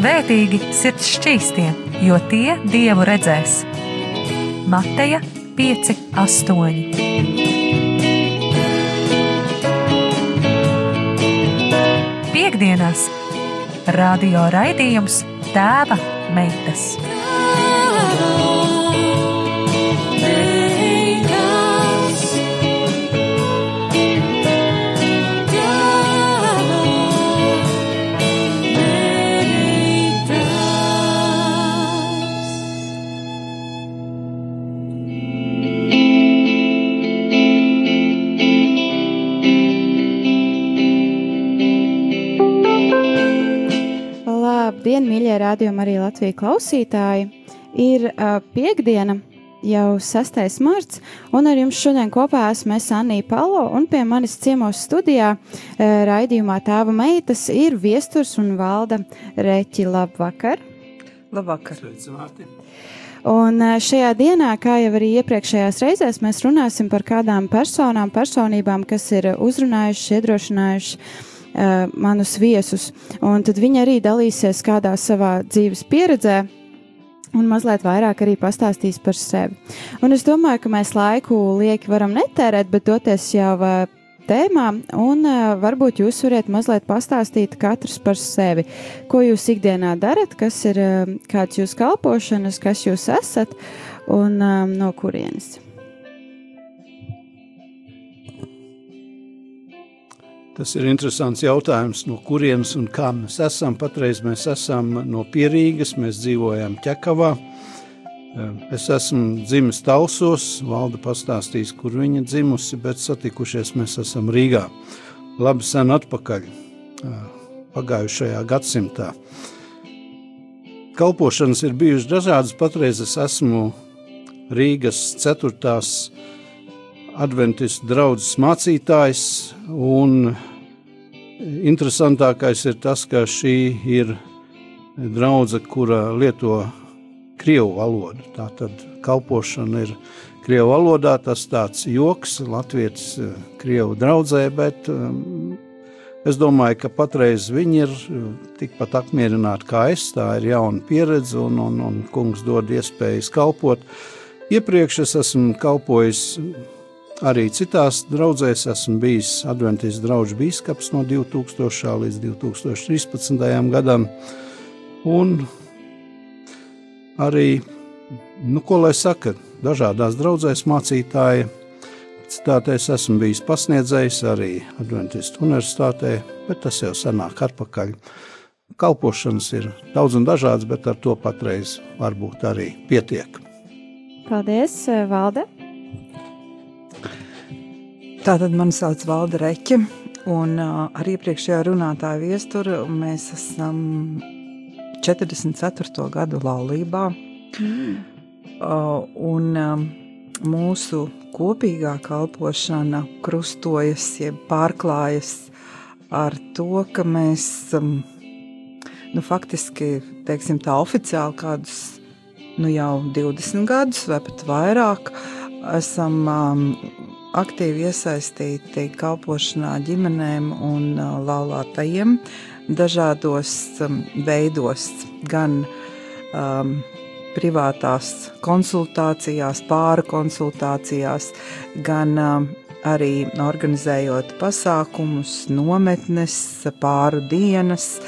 Svētīgi sirds šķīstie, jo tie dievu redzēs. Mateja 5, 8. Piektdienās radio raidījums Tēva meitas. Labdien, mīļie rādījumi, arī Latvijas klausītāji! Ir uh, piekdiena, jau 6. marts, un ar jums šodien kopā esmu es Anija Palo, un pie manis ciemos studijā uh, raidījumā Tēva meitas ir viesturs un valda Reķi. Labvakar! Labvakar! Sveicināti! Un šajā dienā, kā jau arī iepriekšējās reizēs, mēs runāsim par kādām personām, personībām, kas ir uzrunājušas, iedrošinājušas uh, manus viesus. Un tad viņi arī dalīsies kādā savā dzīves pieredzē. Un mazliet vairāk arī pastāstīs par sevi. Un es domāju, ka mēs laiku lieki varam netērēt, bet doties jau tēmā, un uh, varbūt jūs varat mazliet pastāstīt katrs par sevi. Ko jūs ikdienā darat, kas ir uh, kāds jūsu kalpošanas, kas jūs esat un um, no kurienes. Tas ir interesants jautājums, no kurienes un kā mēs esam. Patreiz mēs esam no Pierīgas, mēs dzīvojam Ķekavā. Es esmu dzimis Talsos, valda pastāstīs, kur viņa dzimusi, bet satikušies mēs esam Rīgā. Labi sen atpakaļ, pagājušajā gadsimtā. Kalpošanas ir bijušas dažādas, patreiz es esmu Rīgas ceturtās adventistu draudzes mācītājs un Interesantākais ir tas, ka šī ir draudzene, kura lieto krievu valodu. Tā tad kalpošana ir krievu valodā, tas tāds joks, latvietis eh, krievu draudzē, bet um, es domāju, ka patreiz viņi ir eh, tikpat apmierināti kā es. Tā ir jauna pieredze un, un, un kungs dod iespējas kalpot. Iepriekš es esmu kalpojis Arī citās draudzēs esmu bijis Adventīzes draugs biskups no 2000. līdz 2013. gadam. Un arī, nu, ko lai saka, dažādās draudzēs mācītāji. Citātēs esmu bijis pasniedzējis arī Adventistu universitātē, bet tas jau senāk atpakaļ. Kalpošanas ir daudz un dažādas, bet ar to patreiz varbūt arī pietiek. Paldies, Valde! Tātad mani sauc Valda Reķe, un ar iepriekšējā runātāja viesturu mēs esam 44. gadu laulībā. Mm. Un mūsu kopīgā kalpošana krustojas, jeb pārklājas ar to, ka mēs nu, faktiski, teiksim tā oficiāli kādus nu, jau 20 gadus vai pat vairāk esam aktīvi iesaistīti kalpošanā ģimenēm un uh, laulātajiem dažādos veidos, gan um, privātās konsultācijās, pāru konsultācijās, gan um, arī organizējot pasākumus, nometnes, pāru dienas,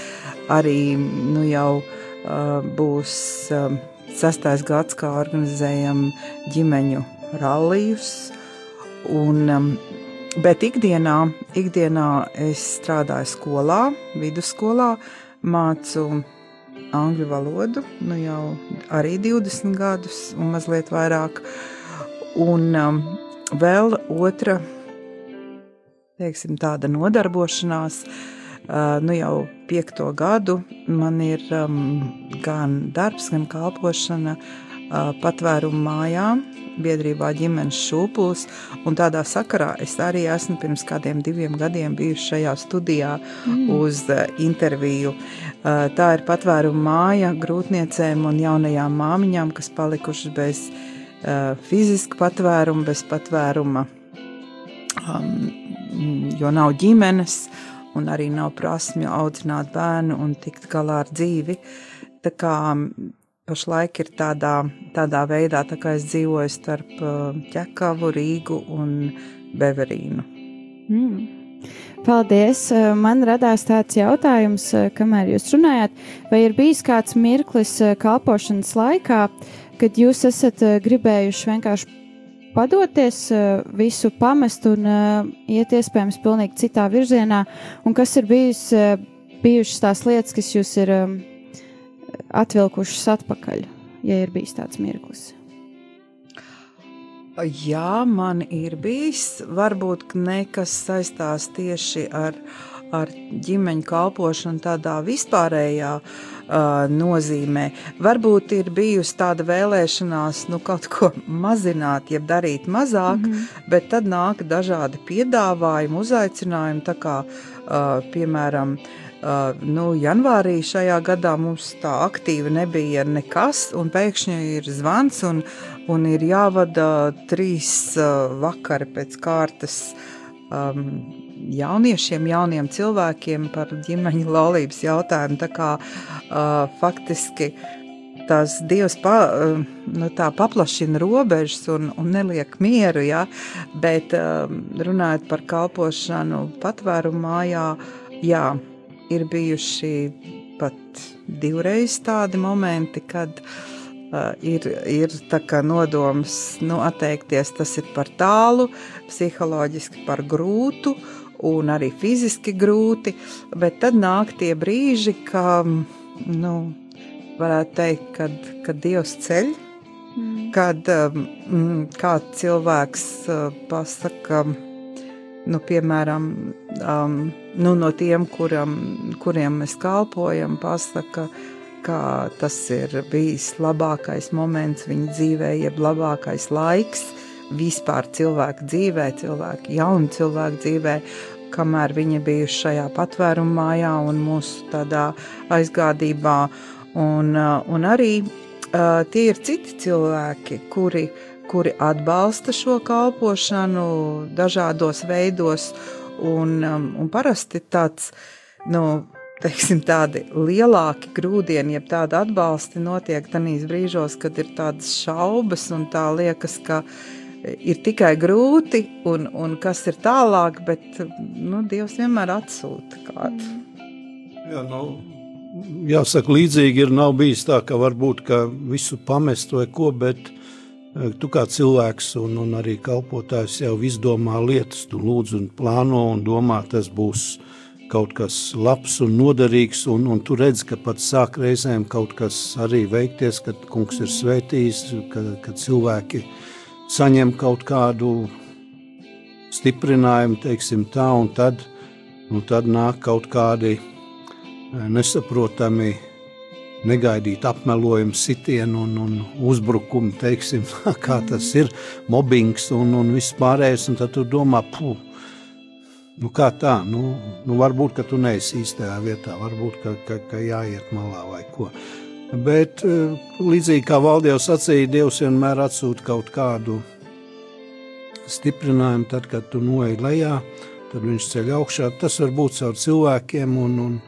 arī nu, jau uh, būs um, sastais gads, kā organizējam ģimeņu rallijus, Un, um, bet ikdienā, ikdienā es strādāju skolā, vidusskolā, mācu angļu valodu, nu jau arī 20 gadus un mazliet vairāk. Un um, vēl otra, teiksim, tāda nodarbošanās, uh, nu jau piekto gadu man ir um, gan darbs, gan kalpošana uh, patvērumu mājām, biedrībā ģimenes šūpulis, un tādā sakarā es arī esmu pirms kādiem diviem gadiem bijusi šajā studijā mm. uz interviju. Tā ir patvēruma māja grūtniecēm un jaunajām māmiņām, kas palikušas bez fiziska patvēruma, bez patvēruma, um, jo nav ģimenes, un arī nav prasmju audzināt bērnu un tikt galā ar dzīvi. Tā kā pašlaik ir tādā, tādā veidā, tā kā es dzīvoju starp Ķekavu, Rīgu un Beverīnu. Mm. Paldies! Man radās tāds jautājums, kamēr jūs runājāt, vai ir bijis kāds mirklis kalpošanas laikā, kad jūs esat gribējuši vienkārši padoties, visu pamest un iet iespējams pilnīgi citā virzienā, un kas ir bijis, bijušas tās lietas, kas jūs ir atvilkušas atpakaļ, ja ir bijis tāds mirklis? Jā, man ir bijis. Varbūt nekas saistās tieši ar, ar ģimeņa kalpošanu tādā vispārējā uh, nozīmē. Varbūt ir bijusi tāda vēlēšanās nu, kaut ko mazināt, jeb darīt mazāk, mm -hmm. bet tad nāk dažādi piedāvājumi, uzaicinājumi, tā kā, uh, piemēram, Uh, nu, janvārī šajā gadā mums tā aktīvi nebija nekas, un pēkšņi ir zvans, un, un ir jāvada trīs uh, vakari pēc kārtas um, jauniešiem, jauniem cilvēkiem par ģimeņa laulības jautājumu. Tā kā uh, faktiski tās Dievs pa, uh, nu, paplašina robežas un, un neliek mieru, ja? bet uh, runājot par kalpošanu patvērumu mājā, jā, ir bijuši pat divreiz tādi momenti, kad uh, ir, ir nodoms nu, atteikties. Tas ir par tālu, psiholoģiski par grūtu un arī fiziski grūti, bet tad nāk tie brīži, kad, nu, varētu teikt, kad, kad Dievs ceļ, mm. kad um, kāds cilvēks uh, pasaka, nu, piemēram, um, nu, no tiem, kuram, kuriem mēs kalpojam, pasaka, ka tas ir bijis labākais moments viņa dzīvē, jeb labākais laiks vispār cilvēka dzīvē, cilvēku, jaunu cilvēku dzīvē, kamēr viņi bijuši šajā patvērumu mājā un mūsu tādā aizgādībā. Un, uh, un arī uh, tie ir citi cilvēki, kuri uh, kuri atbalsta šo kalpošanu dažādos veidos. Un, um, un parasti tāds, nu, teiksim, tādi lielāki grūdieni, jeb tādi atbalsti notiek tanīs brīžos, kad ir tādas šaubas un tā liekas, ka ir tikai grūti un, un kas ir tālāk, bet nu, Dievs vienmēr atsūta kādu. Jā, nu, jāsaka, līdzīgi ir nav bijis tā, ka varbūt ka visu pamest vai ko, bet Tu kā cilvēks un, un arī kalpotājs jau izdomā lietas, tu lūdzu un plāno un domā, tas būs kaut kas labs un noderīgs, un, un tu redz, ka pat sāk reizēm kaut kas arī veikties, kad kungs ir svētījis, ka, ka cilvēki saņem kaut kādu stiprinājumu, teiksim tā, un tad, un tad nāk kaut kādi nesaprotami negaidīt apmelojumu, sitienu un, un uzbrukumu, teiksim, kā tas ir, mobbings un, un viss pārējais, un tad tu domā, puh, nu kā tā, nu, nu varbūt, tu neesi īstajā vietā, varbūt, ka, ka, ka jāiet malā vai ko. Bet eh, līdzīgi kā Valdijs sacīja, Dievs vienmēr atsūta kaut kādu stiprinājumu, tad, kad tu noej lejā, tad viņš ceļ augšā. Tas var būt caur cilvēkiem un, un,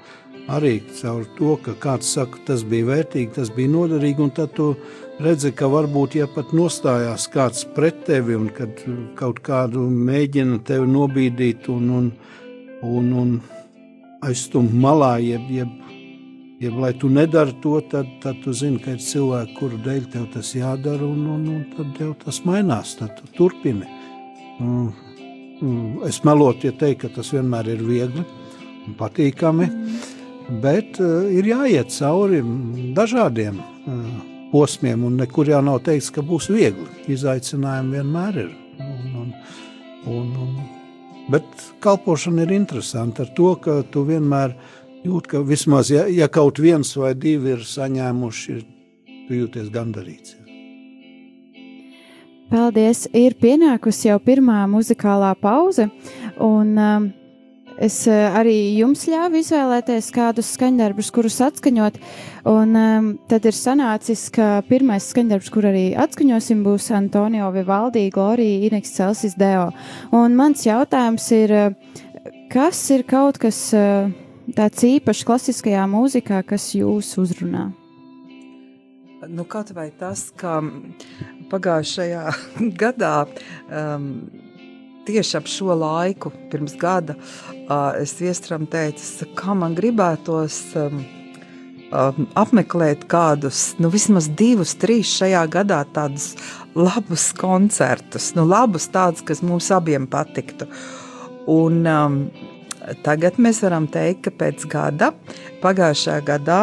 arī caur to, ka kāds saka, tas bija vērtīgi, tas bija noderīgi, un tad tu redzi, ka varbūt, ja pat nostājās kāds pret tevi un kad kaut kādu mēģina tevi nobīdīt un, un, un, un aizstumt malā, jeb, jeb, jeb lai tu nedari to, tad, tad tu zini, ka ir cilvēki, kuru dēļ tev tas jādara, un, un, un tad tev tas mainās, tad tu turpini. Es melotu, ja teikt, ka tas vienmēr ir viegli un patīkami, mm bet uh, ir jāiet cauri dažādiem uh, posmiem, un nekur jau nav teikts, ka būs viegli. Izaicinājumi vienmēr ir. Un, un, un, un, bet kalpošana ir interesanta ar to, ka tu vienmēr jūti, ka vismaz, ja, ja kaut viens vai divi ir saņēmuši, tu jūties gandarīts. Paldies! Ir pienākusi jau pirmā muzikālā pauze, un um, Es uh, arī jums ļāvu izvēlēties kādus skaņdarbus, kurus atskaņot. Un um, tad ir sanācis, ka pirmais skaņdarbs, kur arī atskaņosim, būs Antonio Vivaldi, Glorija, Ineks Celsis Deo. Un mans jautājums ir, kas ir kaut kas uh, tāds īpašs klasiskajā mūzikā, kas jūs uzrunā? Nu, kaut vai tas, ka pagājušajā gadā um, tieši ap šo laiku, pirms gada, es viestram teicu, kā man gribētos um, um, apmeklēt kādus, nu, vismaz divus, trīs šajā gadā tādus labus koncertus, nu, labus tādus, kas mums abiem patiktu. Un um, tagad mēs varam teikt, ka pēc gada, pagājušajā gadā,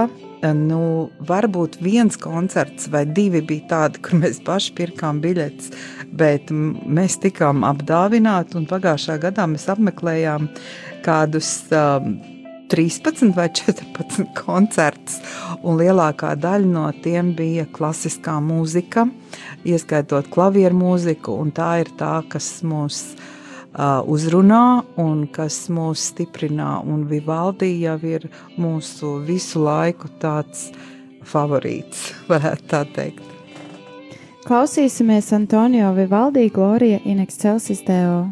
nu, varbūt viens koncerts vai divi bija tādi, kur mēs paši pirkām biļetes, bet mēs tikām apdāvināti. Pagājušā gadā mēs apmeklējām kādus um, 13 vai 14 koncertus, un lielākā daļa no tiem bija klasiskā mūzika, ieskaitot klavieru mūziku, un tā ir tā, kas mūs uzrunā un kas mūs stiprina. Un Vivaldi jau ir mūsu visu laiku tāds favorīts, varētu tā teikt. Klausīsimies Antonio Vivaldi, Glorija in excelsis Deo.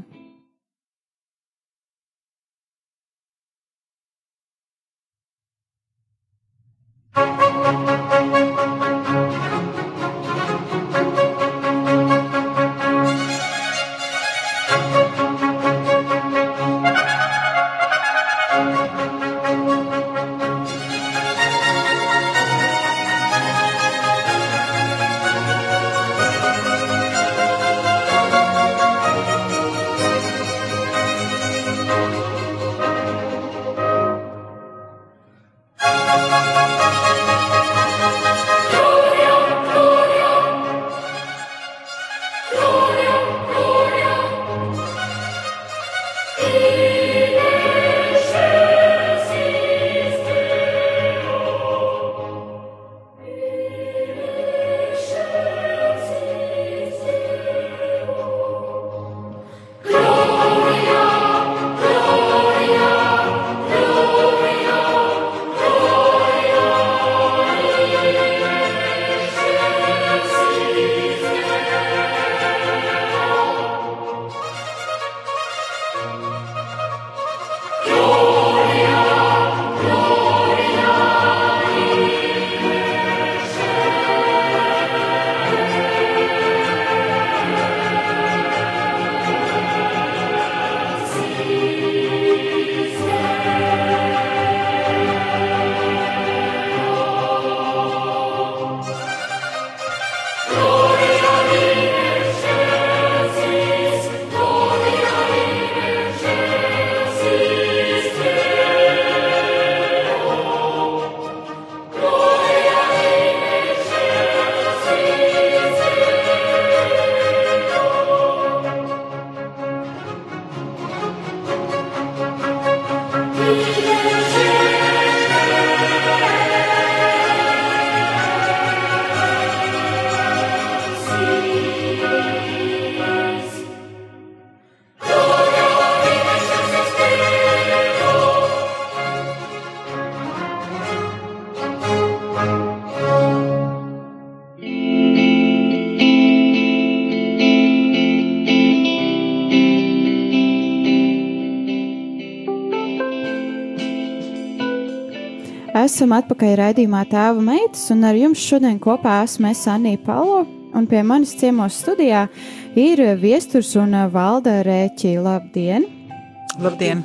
Esam atpakaļ raidījumā Tēva meitas, un ar jums šodien kopā esmu es Anija Palo, un pie manis ciemos studijā ir viesturs un valda rēķi. Labdien! Labdien!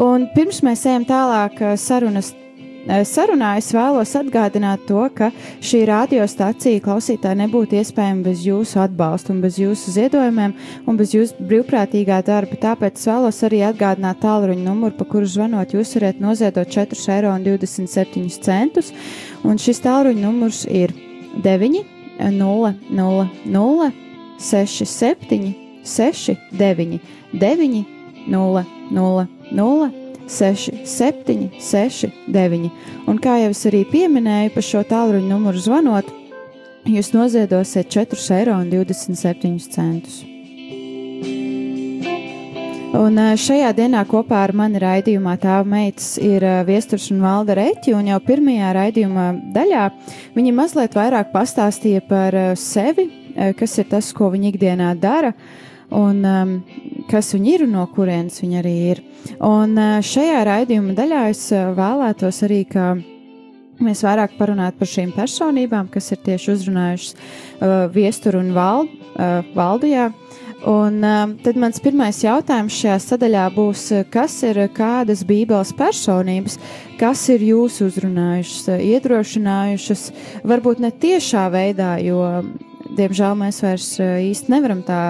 Un pirms mēs ejam tālāk sarunas Eh, sarunā es vēlos atgādināt to, ka šī radiostacija klausītāji nebūtu iespējama bez jūsu atbalsta bez jūsu ziedojumiem un bez jūsu brīvprātīgā darba. Tāpēc es vēlos arī atgādināt tālruņa numuru, pa kuru zvanot jūs varat noziedot 4,27 eiro. Un šis tālruņa numurs ir 9, 0, 0, 0, 6, 7, 6, 9, 9, 0, 0, 0. 6, 7, 6, 9. Un kā jau es arī pieminēju, pa šo tālruņa numuru zvanot, jūs noziedosiet 4,27 eiro. Un šajā dienā kopā ar mani raidījumā tēva meitas ir Viesturs un Valda Reķi, un jau pirmajā raidījuma daļā viņi mazliet vairāk pastāstīja par sevi, kas ir tas, ko viņi ikdienā dara, un um, kas viņi ir un no kurienes viņi arī ir. Un uh, šajā raidījuma daļā es uh, vēlētos arī, ka mēs vairāk parunātu par šīm personībām, kas ir tieši uzrunājušas uh, viesturu un val, uh, valdījā. Un uh, tad mans pirmais jautājums šajā sadaļā būs, kas ir kādas bībeles personības, kas ir jūs uzrunājušas, iedrošinājušas, varbūt ne tiešā veidā, jo, diemžēl, mēs vairs īsti nevaram tā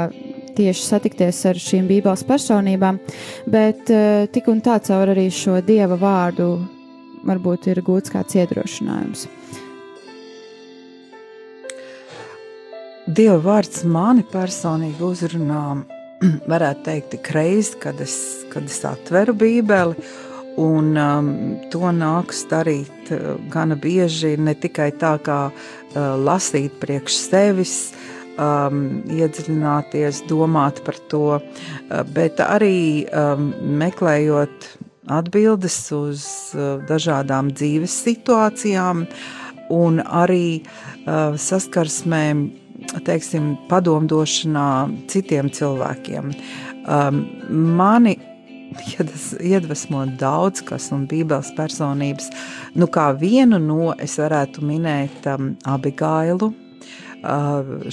tieši satikties ar šīm Bībeles personībām, bet uh, tik un tā caur arī šo Dieva vārdu varbūt ir gūts kāds iedrošinājums. Dieva vārds mani personīgi uzrunā, varētu teikt, tik reizi, kad es, kad es atveru Bībeli. Un um, to nāks darīt uh, gana bieži, ne tikai tā kā uh, lasīt priekš sevis, um, iedziļināties, domāt par to, uh, bet arī um, meklējot atbildes uz uh, dažādām dzīves situācijām un arī uh, saskarsmēm, teiksim, padomdošanā citiem cilvēkiem. Um, mani iedvesmo daudz kas un bībeles personības. Nu, kā vienu no es varētu minēt um, Abigailu,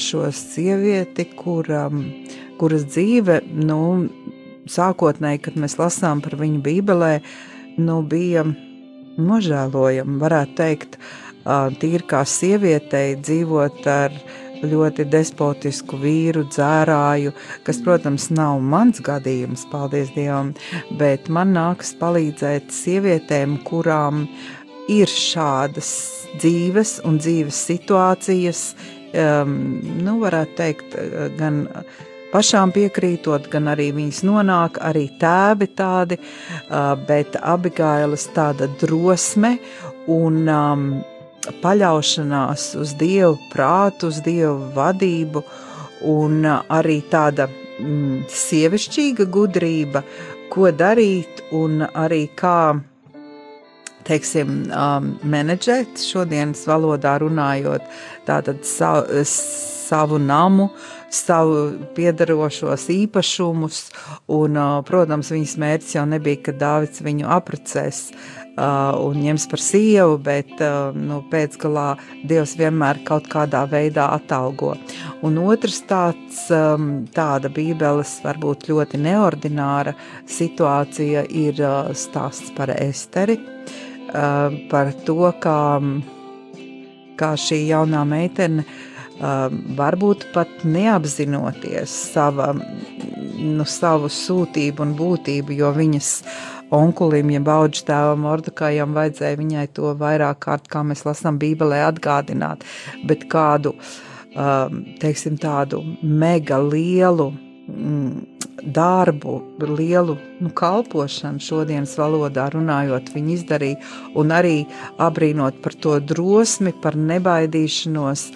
šo sievieti, kura, kuras dzīve, nu, sākotnēji, kad mēs lasām par viņu Bībelē, nu, bija nožēlojama, varētu teikt, tīri kā sievietei dzīvot ar ļoti despotisku vīru, dzērāju, kas, protams, nav mans gadījums, paldies Dievam, bet man nākas palīdzēt sievietēm, kurām ir šādas dzīves un dzīves situācijas, nu, varētu teikt, eh, gan pašām piekrītot, gan arī viņas nonāk, arī tēvi tādi, uh, bet abigailas tāda drosme un um, paļaušanās uz Dievu prātu, uz Dievu vadību un arī tāda mm, sievišķīga gudrība, ko darīt un arī kā teiksim, um, menedžēt, šodienas valodā runājot, tātad sa, savu namu, savu piedarošos īpašumus, un, uh, protams, viņas mērķis jau nebija, ka Dāvids viņu aprecēs uh, un ņems par sievu, bet uh, nu, pēcgalā Dievs vienmēr kaut kādā veidā atalgo. Un otrs tāds, um, tāda bībeles varbūt ļoti neordināra situācija ir uh, stāsts par Esteri, Uh, par to, kā, kā šī jaunā meitene uh, varbūt pat neapzinoties sava, nu, savu sūtību un būtību, jo viņas onkulim, ja baudžu tēvam Mordekājam vajadzēja viņai to vairāk kārt, kā mēs lasām Bībelē, atgādināt, bet kādu, um, teiksim, tādu mega lielu mm, darbu, lielu nu, kalpošanu šodienas valodā runājot, viņi izdarīja, un arī abrīnot par to drosmi, par nebaidīšanos,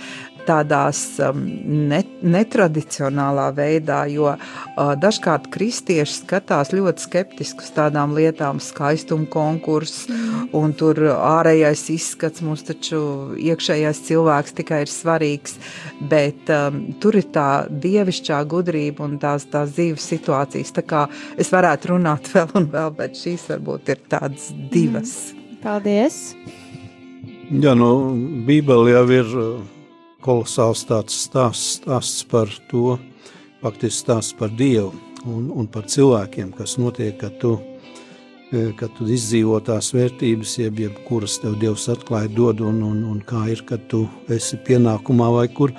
tādās um, net, netradicionālā veidā, jo uh, dažkārt kristieši skatās ļoti skeptiski uz tādām lietām, skaistuma konkurss, mm. un tur ārējais izskats, mums taču iekšējais cilvēks tikai ir svarīgs, bet um, tur ir tā dievišķā gudrība un tās, tās dzīves situācijas. Tā kā es varētu runāt vēl un vēl, bet šīs varbūt ir tādas divas. Mm. Paldies! Jā, nu, Bībele jau ir kolosāls tāds stāsts, stāsts par to, faktiski stāsts par Dievu un, un par cilvēkiem, kas notiek, kad tu, e, kad tu izdzīvo tās vērtības, jeb, jeb kuras tev Dievs atklāja dod un, un, un kā ir, kad tu esi pienākumā vai kur.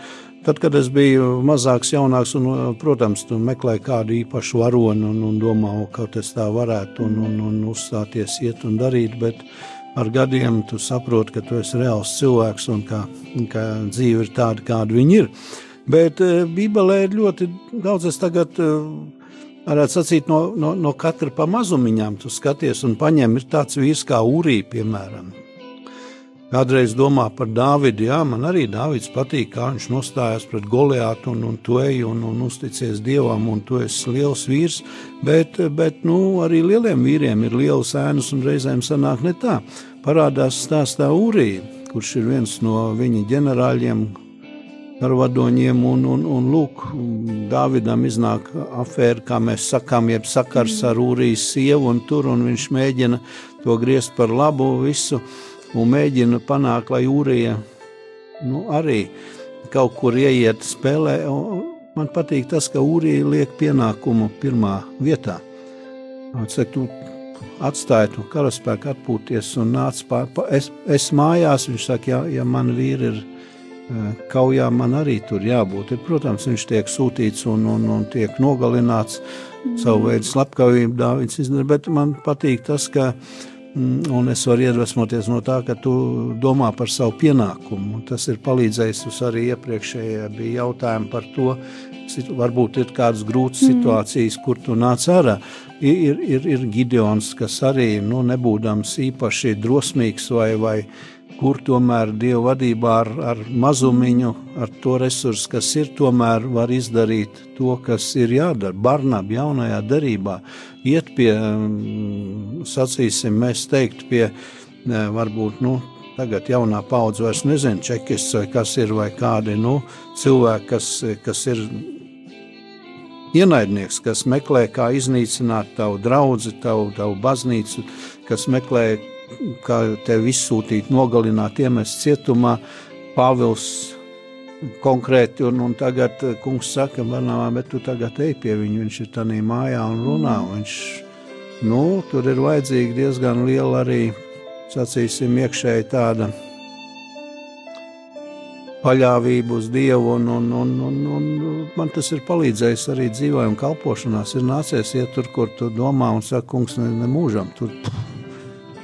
Tad, kad es biju mazāks, jaunāks, un, protams, tu meklēji kādu īpašu varoni un, un domā, ka tas tā varētu un, un, un uzstāties, iet un darīt, bet uh, ar gadiem tu saproti, ka tu esi reāls cilvēks un ka, ka dzīve ir tāda, kāda viņa ir. Bet uh, Bībelē ir ļoti daudz, es tagad uh, varētu sacīt, no, no, no katra pa mazumiņām tu skaties un paņem ir tāds vīrs kā Urī, piemēram. Kādreiz domā par Dāvidu, jā, man arī Dāvids patīk, kā viņš nostājās pret Goliātu un, un tu ej un, un uzticies Dievam, un tu esi liels vīrs, bet, bet nu, arī lieliem vīriem ir lielas ēnas un reizēm sanāk ne tā. Parādās stāstā Urī, kurš ir viens no viņa ģenerāļiem, ar vadoņiem, un, un, un lūk, Dāvidam iznāk afēra, kā mēs sakām, jeb sakars ar Ūrijas sievu, un tur, un viņš mēģina to griezt par labu visu, un mēģina panākt, lai Ūrija, nu, arī kaut kur ieiet spēlē, man patīk tas, ka Ūrija liek pienākumu pirmā vietā. Cik tu atstāja to karaspēku atpūties un nāca pār, es, es mājās, viņš saka, ja, ja man vīri ir kaujā man arī tur jābūt. Ir, protams, viņš tiek sūtīts un, un, un tiek nogalināts. Savu veidu slepkavību Dāvids izdara, bet man patīk tas, ka mm, un es varu iedvesmoties no tā, ka tu domā par savu pienākumu. Tas ir palīdzējis uz arī iepriekšējā bija jautājumi par to, varbūt ir kādas grūtas mm. situācijas, kur tu nāc ārā. Ir, ir, ir Gideons, kas arī nu, nebūdams īpaši drosmīgs vai, vai kur tomēr Dieva vadībā ar, ar mazumiņu, ar to resursu, kas ir, tomēr var izdarīt to, kas ir jādara. Barnab jaunajā darībā iet pie, mm, sacīsim, mēs teikt, pie varbūt, nu, tagad jaunā paudze vairs nezina čekists vai kas ir, vai kādi, nu, cilvēki, kas, kas ir ienaidnieks, kas meklē, kā iznīcināt tavu draugu, tavu, tavu baznīcu, kas meklē, kā tevi izsūtīt, nogalināt, iemest cietumā. Pāvils konkrēti, un, un tagad eh, kungs saka, Barnavā, bet tu tagad ej pie viņa, viņš ir tanī mājā un runā. Mm. Viņš, nu, tur ir vajadzīga diezgan liela arī, sacīsim, iekšēji tāda paļāvību uz Dievu, un, un, un, un, un man tas ir palīdzējis arī dzīvē un kalpošanās. Ir nācies iet tur, kur tu domā un saka, kungs, ne, ne mūžam. Tur,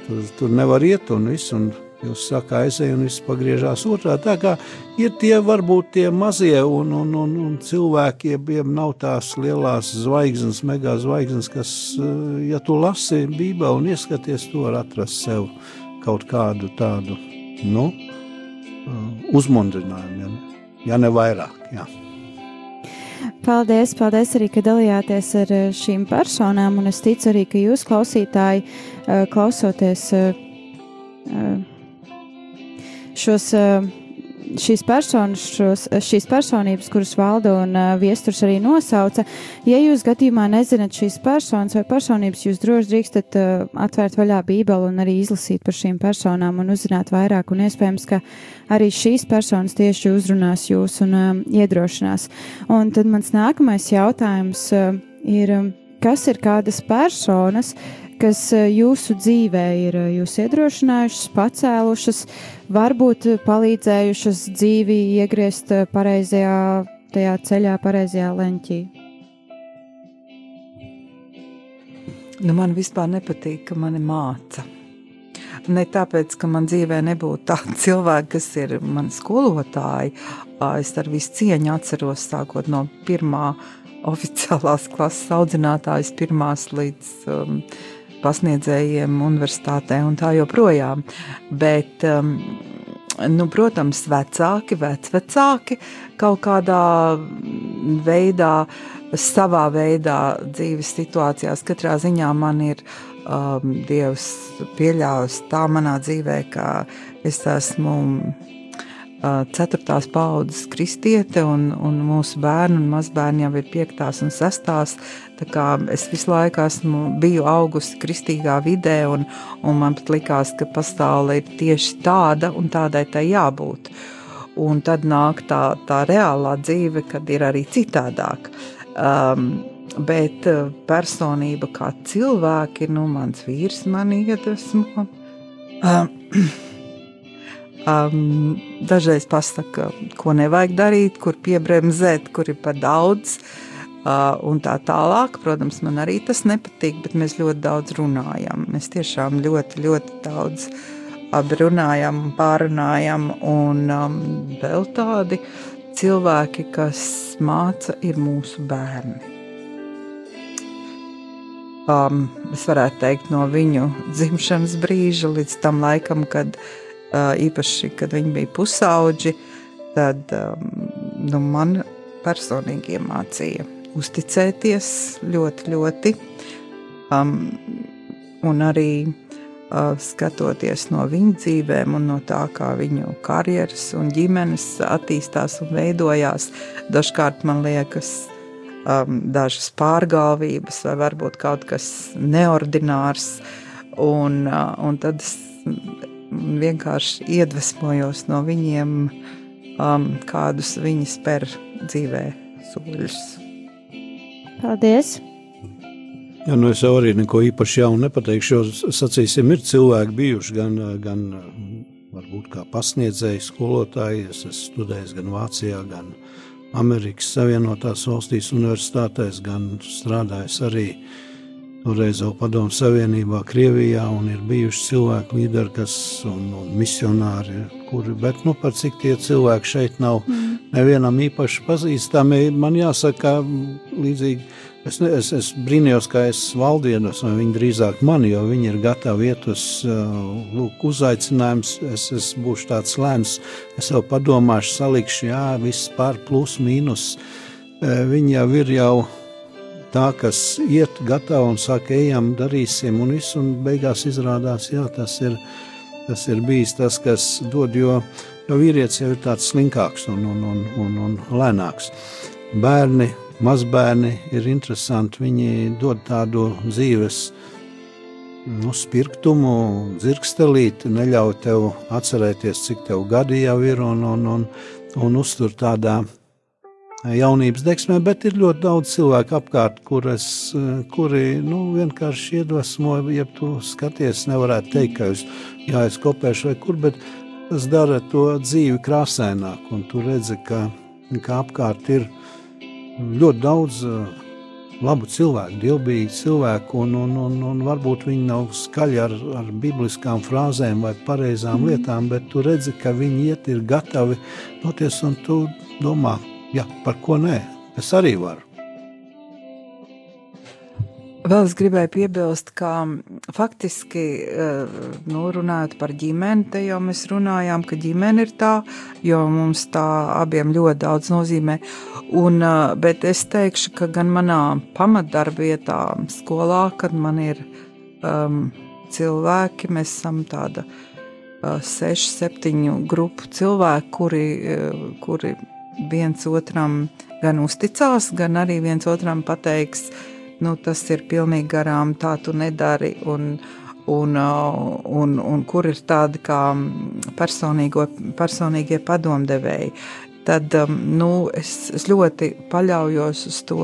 Tur, tur nevar iet un viss. Un Jūs sakāt, aizej un viss pagriežās otrā. Tā kā ir tie varbūt tie mazie un, un, un, un cilvēkiem nav tās lielās zvaigznes, mega zvaigznes, kas, eh, ja tu lasi Bībeli un ieskaties, tu vari atrast sev kaut kādu tādu, nu, eh, uzmundrinājumu, ja, ja ne vairāk, jā. Paldies, paldies arī, ka dalījāties ar eh, šīm personām, un es ticu arī, ka jūs klausītāji klausoties šos, šīs, personas, šos, šīs personības, kuras valda un viesturs arī nosauca. Ja jūs gadījumā nezināt šīs personas vai personības, jūs droši drīkstat atvērt vaļā Bībeli un arī izlasīt par šīm personām un uzzināt vairāk. Un iespējams, ka arī šīs personas tieši uzrunās jūs un um, iedrošinās. Un tad mans nākamais jautājums uh, ir, kas ir kādas personas, kas eh, jūsu dzīvē ir eh, jūs iedrošinājušas, pacēlušas, varbūt palīdzējušas dzīvi iegriezt pareizajā tajā ceļā, pareizajā leņķī? Nu, man vispār nepatīk, ka mani māca. Ne tāpēc, ka man dzīvē nebūtu tādi cilvēki, kas ir mani skolotāji. Es ar visu cieņu atceros, sākot no pirmā oficiālās klases audzinātājas, pirmās līdz um, pasniedzējiem, universitātē un tā joprojām. Bet, um, nu, protams, vecāki, vecvecāki kaut kādā veidā, savā veidā dzīves situācijās, katrā ziņā man ir um, Dievs pieļāvis tā manā dzīvē, ka es esmu ceturtās paudzes kristiete, un, un mūsu bērni un mazbērni jau ir piektās un sestās. Es visu laiku esmu biju augusi kristīgā vidē, un, un man pat likās, ka pasaule ir tieši tāda un tādai tai jābūt. Un tad nāk tā, tā reālā dzīve, kad ir arī citādāk. Um, bet personība kā cilvēki, nu, mans vīrs man iedvesmo. Um, Um, dažreiz pasaka, ko nevajag darīt, kur piebremzēt, kur ir par daudz. Uh, un tā tālāk, protams, man arī tas nepatīk, bet mēs ļoti daudz runājam. Mēs tiešām ļoti, ļoti daudz runājam, pārunājam. Un um, vēl tādi cilvēki, kas māca, ir mūsu bērni. Um, es varētu teikt, no viņu dzimšanas brīža līdz tam laikam, kad viņi īpaši, kad viņi bija pusauģi, tad nu, man personīgi iemācīja uzticēties ļoti, ļoti. Um, un arī skatoties no viņu dzīvēm un no tā, kā viņu karjeras un ģimenes attīstās un veidojās. Dažkārt man liekas, um, dažas pārgalvības vai varbūt kaut kas neordinārs, un, uh, un tad es vienkārši iedvesmojos no viņiem, um, kādus viņi spēr dzīvē soļus. Paldies! Ja, nu es jau arī neko īpaši jaunu nepateikšu, sacīsim, ir cilvēki bijuši gan, gan varbūt kā pasniedzēji, skolotāji, es esmu studējis gan Vācijā, gan Amerikas Savienotās valstīs universitātēs, gan strādājis arī toreiz vēl padomu savienībā, Krievijā, un ir bijuši cilvēki līderi, kas un, un misionāri, kuri, bet, nu, par cik tie cilvēki šeit nav mm. nevienam īpaši pazīstami, man jāsaka, līdzīgi Es, ne, es, es brīnījos, ka es valdienos, vai viņi drīzāk mani, jo viņi ir gatavi iet uz lūk, uzaicinājums. Es, es būšu tāds lēns, es jau padomāšu, salikšu, jā, viss pār plus, mīnus. Viņi jau ir jau tā, kas iet gatavi un saka, ejam, darīsim, un viss, un beigās izrādās, jā, tas ir, tas ir bijis tas, kas dod, jo, jo vīrietis jau ir tāds slinkāks un, un, un, un, un lēnāks. Bērni mazbērni ir interesanti. Viņi dod tādu dzīves nu, spirktumu, dzirkstelīti, neļauj tev atcerēties, cik tev gadi jau ir un, un, un, un uztur tādā jaunības deksmē, bet ir ļoti daudz cilvēku apkārt, kuras, kuri nu, vienkārši iedvesmo, ja tu skaties, nevarētu teikt, ka jūs jāizkopēšu vai kur, bet tas dara to dzīvi krāsaināk, un tu redzi, ka, ka apkārt ir ļoti daudz eh, labu cilvēku, dievbijīgu cilvēku, un, un, un, un varbūt viņi nav skaļi ar, ar bibliskām frāzēm vai pareizām mm. lietām, bet tu redzi, ka viņi iet ir gatavi doties, un tu domā, ja, par ko nē, es arī varu. Vēl es gribēju piebilst, ka faktiski, eh, nu, runājot par ģimeni, te jau mēs runājām, ka ģimene ir tā, jo mums tā abiem ļoti daudz nozīmē. Un, eh, bet es teikšu, ka gan manā pamatdarbietā, skolā, kad man ir um, cilvēki, mēs esam tāda uh, sešu, septiņu grupu cilvēku, kuri, uh, kuri viens otram gan uzticās, gan arī viens otram pateiks, uh, nu, tas ir pilnīgi garām, tā tu nedari. Un, un, uh, un, un kur ir tādi kā personīgie padomdevēji. Tad um, nu, es, es ļoti paļaujos uz to,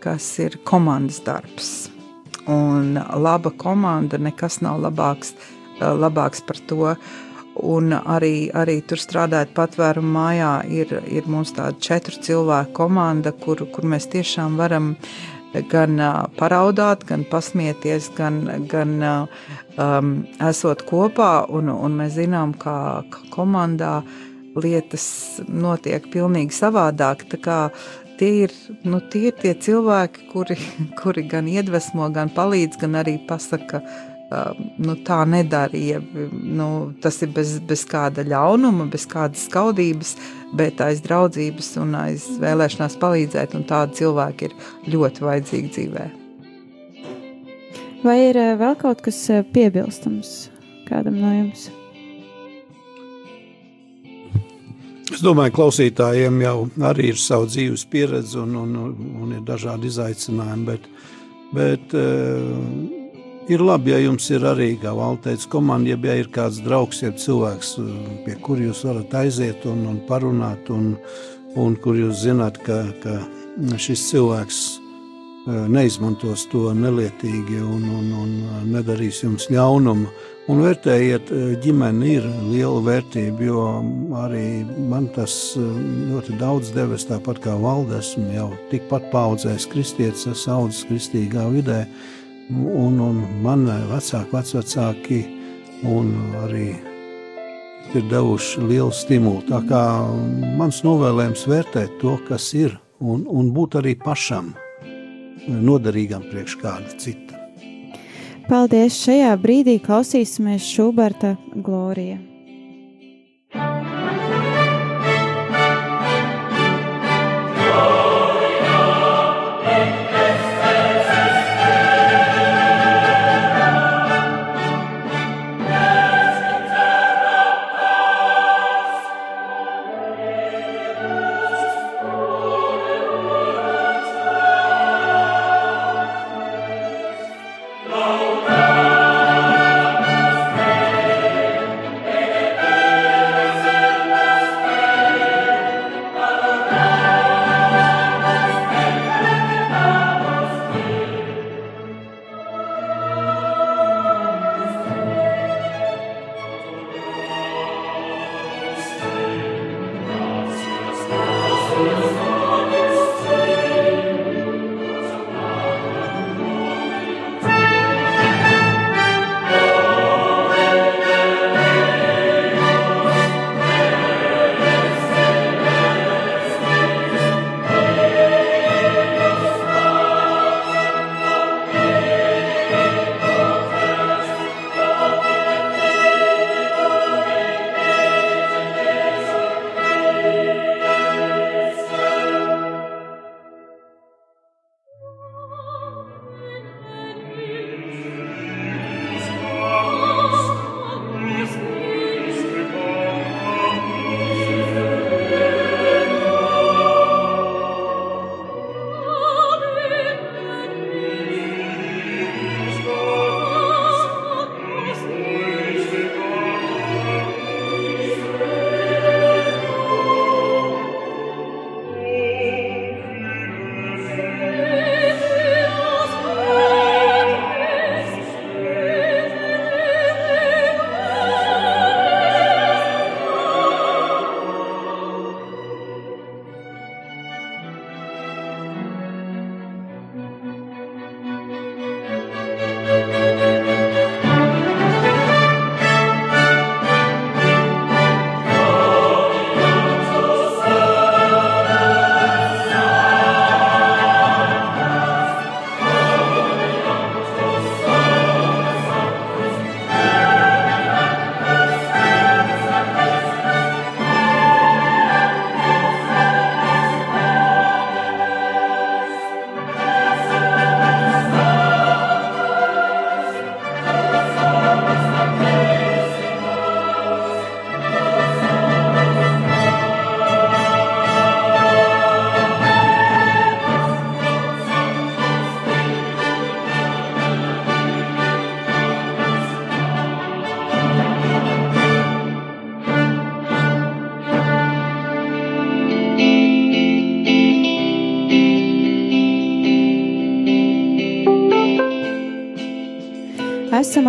kas ir komandas darbs. Un laba komanda nekas nav labāks, uh, labāks par to. Un arī, arī tur strādājot patvērumu mājā, ir, ir mums tāda četru cilvēku komanda, kur, kur mēs tiešām varam uh, gan paraudāt, gan pasmieties, gan, gan um, esot kopā. Un, un mēs zinām, ka, ka komandā lietas notiek pilnīgi savādāk. Tie ir, nu, tie ir tie cilvēki, kuri, kuri gan iedvesmo, gan palīdz, gan arī pasaka, nu, tā nedarīja. Nu, tas ir bez, bez kāda ļaunuma, bez kādas skaudības, bet aiz draudzības un aiz vēlēšanās palīdzēt. Tādi cilvēki ir ļoti vajadzīgi dzīvē. Vai ir vēl kaut kas piebilstams kādam no jums? Es domāju, ka klausītājiem jau arī ir sava dzīves pieredze un, un, un ir dažādi izaicinājumi, bet, bet uh, ir labi, ja jums ir arī, kā Valteids, komanda, ja ir kāds draugs, ja cilvēks, pie kur jūs varat aiziet un, un parunāt, un, un kur jūs zināt, ka, ka šis cilvēks e, neizmantos to nelietīgi un, un, un nedarīs jums ļaunumu. Un vērtējiet, e, ģimene ir liela vērtība, jo arī man tas ļoti daudz devis, tāpat kā valdes, jau tikpat paudzējis kristietis, es audzis kristīgā vidē, un, un man vecāki, vecvecāki un arī ir devuši lielu stimulu. Tā kā mans novēlējums vērtēt to, kas ir, un, un būt arī pašam noderīgam priekš kāda cita. Paldies! Šajā brīdī klausīsimies Šuberta Glorija.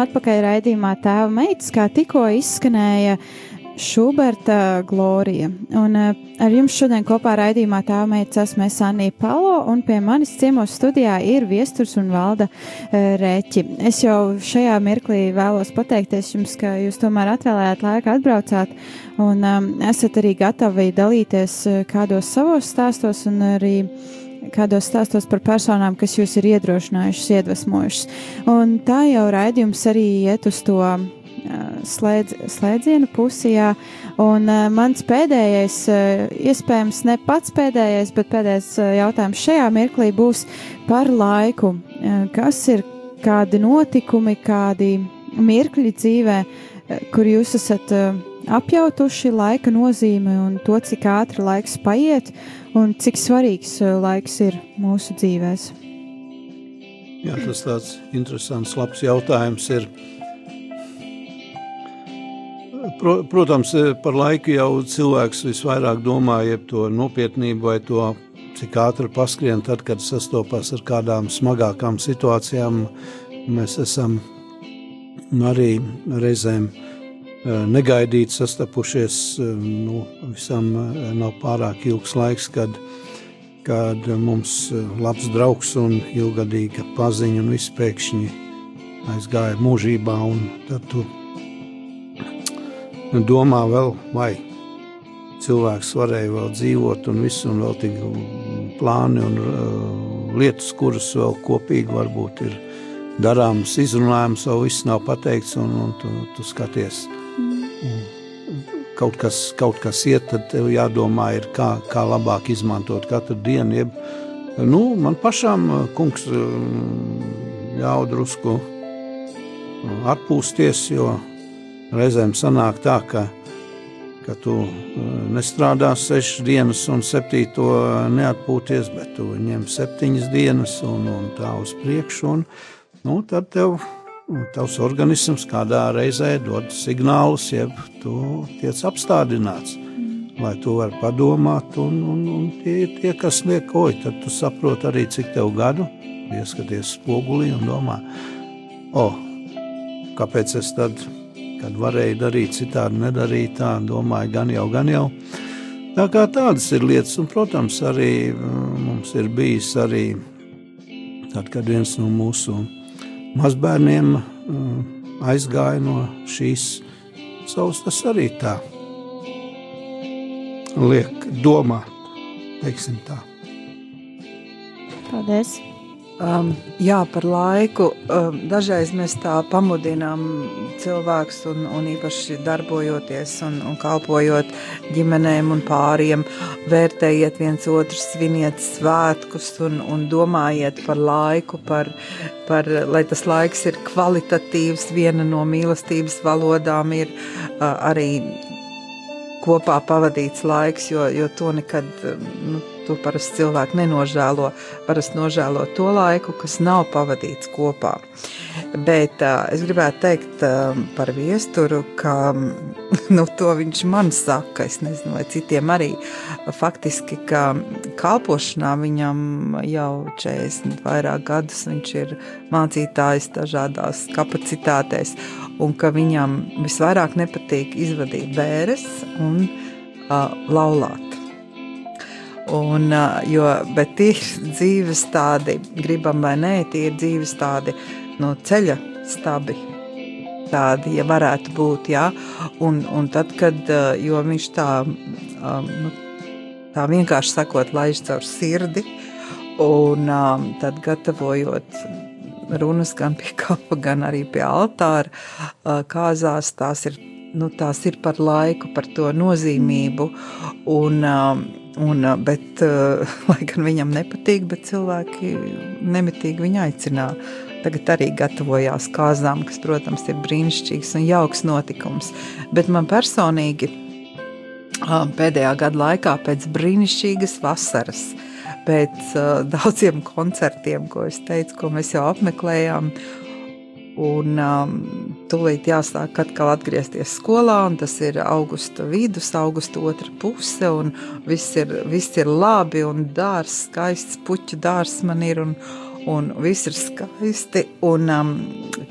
Atpakaļ raidījumā Tēva meitas, kā tikko izskanēja Šuberta Glorija. Un uh, ar jums šodien kopā raidījumā Tēva meitas esmu es Anija Palo, un pie manis ciemos studijā ir viesturs un valda uh, Rēķi. Es jau šajā mirklī vēlos pateikties jums, ka jūs tomēr atvēlējāt laiku atbraucāt, un um, esat arī gatavi dalīties kādos savos stāstos un arī kādos stāstos par personām, kas jūs ir iedrošinājušas, iedvesmojušas. Un tā jau raidījums arī iet uz to slēdz, slēdzienu pusijā. Un uh, mans pēdējais, uh, iespējams, ne pats pēdējais, bet pēdējais uh, jautājums šajā mirklī būs par laiku. Uh, kas ir kādi notikumi, kādi mirkļi dzīvē, uh, kur jūs esat uh, apjautuši laika nozīmi un to, cik ātri laiks paiet un cik svarīgs laiks ir mūsu dzīvēs? Jā, tas tāds interesants, labs jautājums ir. Pro, protams, par laiku jau cilvēks visvairāk domā, jeb to nopietnību vai to, cik ātri paskrien, tad, kad sastopas ar kādām smagākām situācijām. Mēs esam arī reizēm negaidīti sastapušies. Nu, visam nav pārāk ilgs laiks, kad, kad mums labs draugs un ilgadīga paziņa un viss pēkšņi aizgāja mūžībā. Tad tu domā vēl, vai cilvēks varēja vēl dzīvot un visu, un vēl tik plāni un uh, lietas, kuras vēl kopīgi varbūt ir darāmas, izrunājamas, vēl viss nav pateikts, un, un tu, tu skaties. Kaut kas, kaut kas iet, tad tev jādomā, ir, kā, kā labāk izmantot katru dienu. Jeb, nu, man pašam, kungs, ļauj drusku atpūsties, jo reizēm sanāk tā, ka, ka tu nestrādā sešas dienas un septīto neatpūties, bet tu ņem septiņas dienas un, un tā uz priekšu, un nu, tad tev tavs organisms kādā reizē dod signālus, jeb tu tiec apstādināts. Lai tu vari padomāt, un, un, un tie ir tie, kas liek oi, tad tu saproti arī, cik tev gadu, ieskaties spogulī un domā, o, oh, kāpēc es tad, kad varēju darīt citādi, nedarīju tā, domāju, gan jau, gan jau. Tā kā tādas ir lietas, un, protams, arī mums ir bijis arī tad, kad viens no mūsu mazbērniem uh, aizgāja no šīs savas, tas arī tā liek domāt. Paldies! Um, jā, par laiku. Um, dažreiz mēs tā pamudinām cilvēkus, un, un īpaši darbojoties un, un kalpojot ģimenēm un pāriem, vērtējiet viens otru, sviniet svētkus un, un domājiet par laiku, par, par, lai tas laiks ir kvalitatīvs. Viena no mīlestības valodām ir uh, arī kopā pavadīts laiks, jo, jo to nekad. Nu, to parasti cilvēki nenožēlo. Parasti nožēlo to laiku, kas nav pavadīts kopā. Bet uh, es gribētu teikt uh, par viesturu, ka nu, to viņš man saka, es nezinu, vai citiem arī. Faktiski, ka kalpošanā viņam jau 40 vairāk gadus viņš ir mācītājs dažādās kapacitātēs, un ka viņam visvairāk nepatīk izvadīt bēres un uh, laulāt. Un, jo, bet tie ir dzīves tādi, gribam vai nē, tie ir dzīves tādi no ceļa stabi. Tādi, ja varētu būt, jā. Un, un tad, kad, viņš tā, nu, tā vienkārši sakot, laiž caur sirdi, un tad gatavojot runas gan pie kapa, gan arī pie altāra, kāzās tās ir, nu, tās ir par laiku, par to nozīmību, un, Un, bet, lai gan viņam nepatīk, bet cilvēki nemitīgi viņu aicināja. Tagad arī gatavojās kāzām, kas, protams, ir brīnišķīgs un jauks notikums. Bet man personīgi pēdējā gada laikā, pēc brīnišķīgas vasaras, pēc daudziem koncertiem, ko es teicu, ko mēs jau apmeklējām, Un um, tūlīt jāsāk atkal atgriezties skolā, un tas ir augusta vidus, augusta otra puse, un viss ir, viss ir labi, un dārs, skaists puķu dārs man ir, un, un viss ir skaisti. Un um,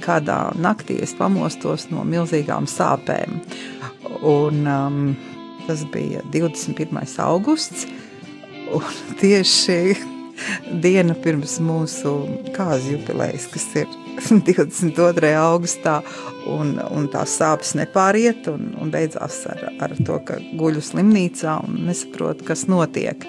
kādā naktī es pamostos no milzīgām sāpēm. Un, um, tas bija 21. augusts, un tieši diena pirms mūsu kāzu jubilejas, kas ir 22. augustā, un, un tās sāpes nepāriet, un, un beidzās ar, ar to, ka guļu slimnīcā un nesaprotu, kas notiek.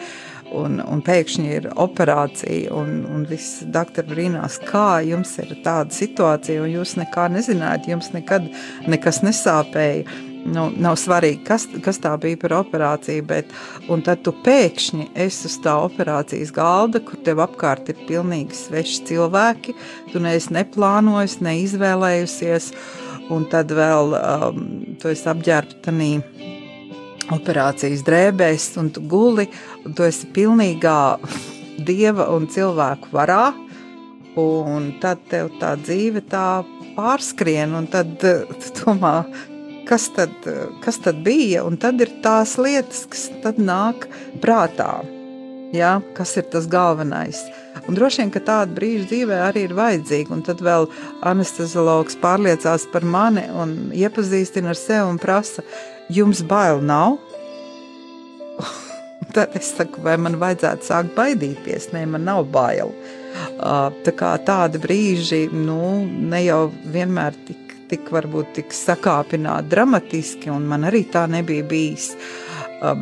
Un, un pēkšņi ir operācija, un, un viss doktori brīnās, kā jums ir tāda situācija, un jūs nekā nezināt, jums nekad nekas nesāpēja nu, nav svarīgi, kas, kas tā bija par operāciju, bet tad tu pēkšņi esi uz tā operācijas galda, kur tev apkārt ir pilnīgi sveši cilvēki, tu neesi neplānojis, neizvēlējusies, un tad vēl um, tu esi apģērbtanī operācijas drēbēs, un tu guli, un tu esi pilnīgā dieva un cilvēku varā, un tad tev tā dzīve tā pārskrien, un tad tu domā, kas tad, kas tad bija, un tad ir tās lietas, kas tad nāk prātā. Ja, kas ir tas galvenais? Un droši vien, ka tāda brīža dzīvē arī ir vajadzīga. Un tad vēl anesteziologs pārliecās par mani un iepazīstina ar sevi un prasa, jums bail nav? tad es saku, vai man vajadzētu sākt baidīties? Nē, man nav bail. Tā kā tādi brīži, nu, ne jau vienmēr tik tik varbūt tik sakāpināti, dramatiski, un man arī tā nebija bijis.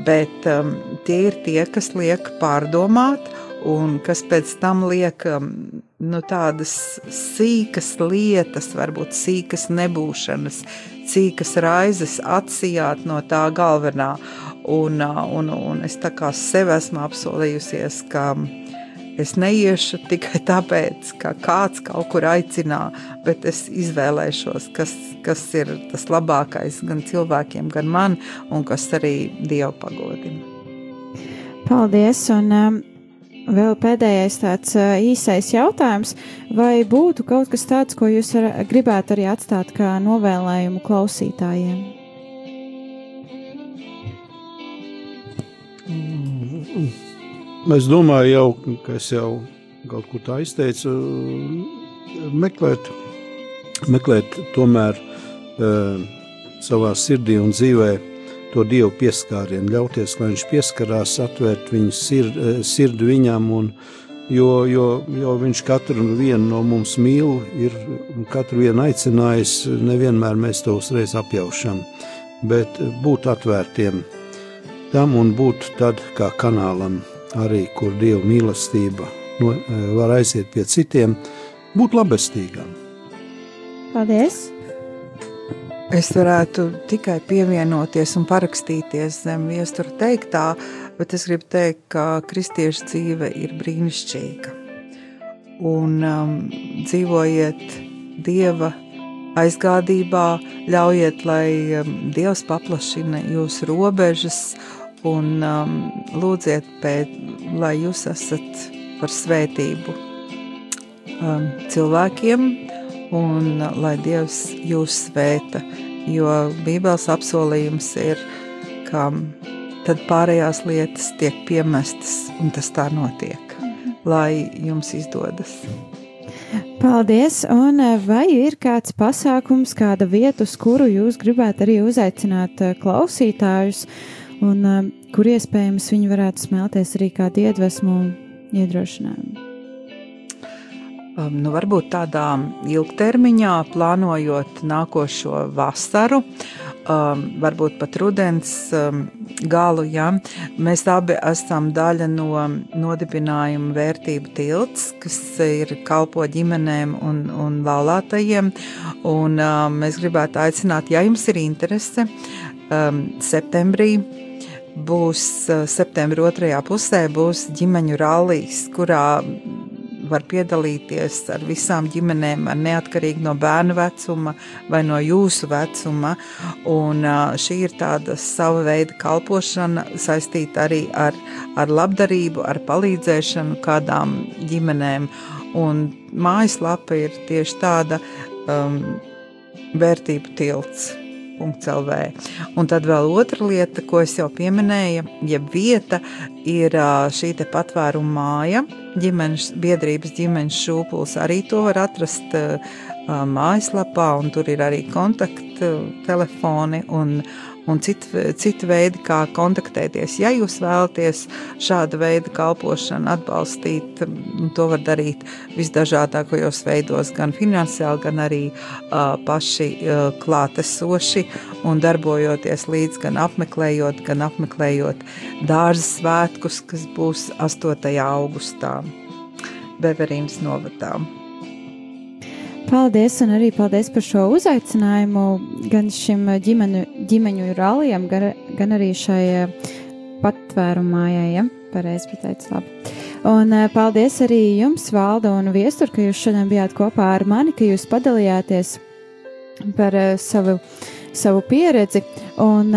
Bet um, tie ir tie, kas liek pārdomāt, un kas pēc tam liek um, nu, tādas sīkas lietas, varbūt sīkas nebūšanas, sīkas raizes atsijāt no tā galvenā. Un, un, un es tā kā sev esmu apsolījusies, ka Es neiešu tikai tāpēc, ka kāds kaut kur aicinā, bet es izvēlēšos, kas, kas ir tas labākais gan cilvēkiem, gan man, un kas arī Dievu pagodina. Paldies! Un, um, vēl pēdējais tāds uh, īsais jautājums. Vai būtu kaut kas tāds, ko jūs ar, gribētu arī atstāt kā novēlējumu klausītājiem? Mm -hmm. Es domāju, jau, ka es jau kaut kur tā izteicu, meklēt, meklēt tomēr uh, savā sirdī un dzīvē to dievu pieskārienu, ļauties, lai viņš pieskarās, atvērt viņu sird, sirdi viņam. Un, jo, jo, jo viņš katru vienu no mums mīl, ir katru vienu aicinājis, nevienmēr mēs to uzreiz apjaušam, bet būt atvērtiem tam un būt tad kā kanālam arī kur Dieva mīlestība no, e, var aiziet pie citiem, būt labestīgam. Paldies! Es varētu tikai pievienoties un parakstīties zem viestura teiktā, bet es gribu teikt, ka kristiešu dzīve ir brīnišķīga. Un um, dzīvojiet Dieva aizgādībā, ļaujiet, lai um, Dievs paplašina jūsu robežas un um, lūdziet, pēc, lai jūs esat par svētību um, cilvēkiem, un lai Dievs jūs svēta, jo Bībeles apsolījums ir, ka tad pārējās lietas tiek piemestas, un tas tā notiek, lai jums izdodas. Paldies! Un uh, vai ir kāds pasākums, kāda vieta, uz kuru jūs gribētu arī uzaicināt uh, klausītājus? Uh, un uh, kur iespējams viņi varētu smelties arī kā iedvesmu un iedrošinājumu. Um, nu, varbūt tādā ilgtermiņā, plānojot nākošo vasaru, um, varbūt pat rudens um, galu, ja mēs abi esam daļa no nodibinājuma vērtību tilts, kas ir kalpo ģimenēm un, un laulātajiem. Un, um, mēs gribētu aicināt, ja jums ir interese, um, septembrī būs septembra otrajā pusē, būs ģimeņu rallijas, kurā var piedalīties ar visām ģimenēm, neatkarīgi no bērnu vecuma vai no jūsu vecuma. Un šī ir tāda sava veida kalpošana saistīta arī ar, ar labdarību, ar palīdzēšanu kādām ģimenēm. Un mājaslapa ir tieši tāda um, vērtību tilts .lv. Un tad vēl otra lieta, ko es jau pieminēju, jeb vieta, ir šī te patvēruma māja, ģimenes biedrības ģimenes šūpuls. Arī to var atrast mājaslapā, un tur ir arī kontakti telefoni un un citu, citu veidu, kā kontaktēties. Ja jūs vēlaties šāda veida kalpošanu atbalstīt, to var darīt visdažādākajos veidos, gan finansiāli, gan arī uh, paši uh, klātesoši un darbojoties līdz gan apmeklējot, gan apmeklējot dārza svētkus, kas būs 8. augustā Beverīnas novadā. Paldies, un arī paldies par šo uzaicinājumu gan šim ģimeņu, ģimeņu rallijam, gan, gan arī šai eh, patvērumājai, ja? pareizi pateicu labi. Un eh, paldies arī jums, Valda un Viestur, ka jūs šodien bijāt kopā ar mani, ka jūs padalījāties par savu, savu pieredzi. Un,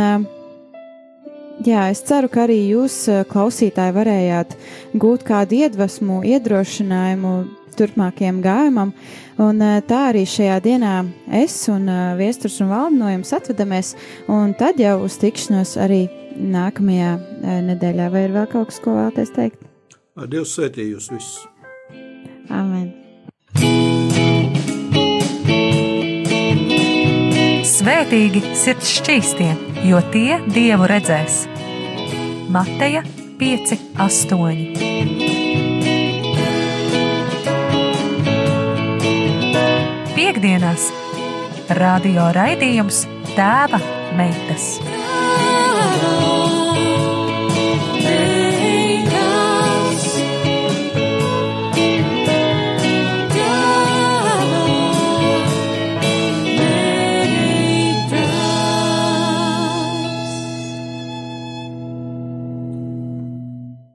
jā, es ceru, ka arī jūs, klausītāji, varējāt gūt kādu iedvesmu, iedrošinājumu turpmākajam gājumam. Un eh, tā arī šajā dienā es un eh, Viesturs un Valda no jums atvedamies, un tad jau uz tikšanos arī nākamajā eh, nedēļā. Vai ir vēl kaut kas, ko vēlaties teikt? Dievs svētī jūs visus! Amen! Svētīgi sirds šķīstie, jo tie Dievu redzēs. Mateja 5, 8. Piektdienās radio raidījums Tēva meitas.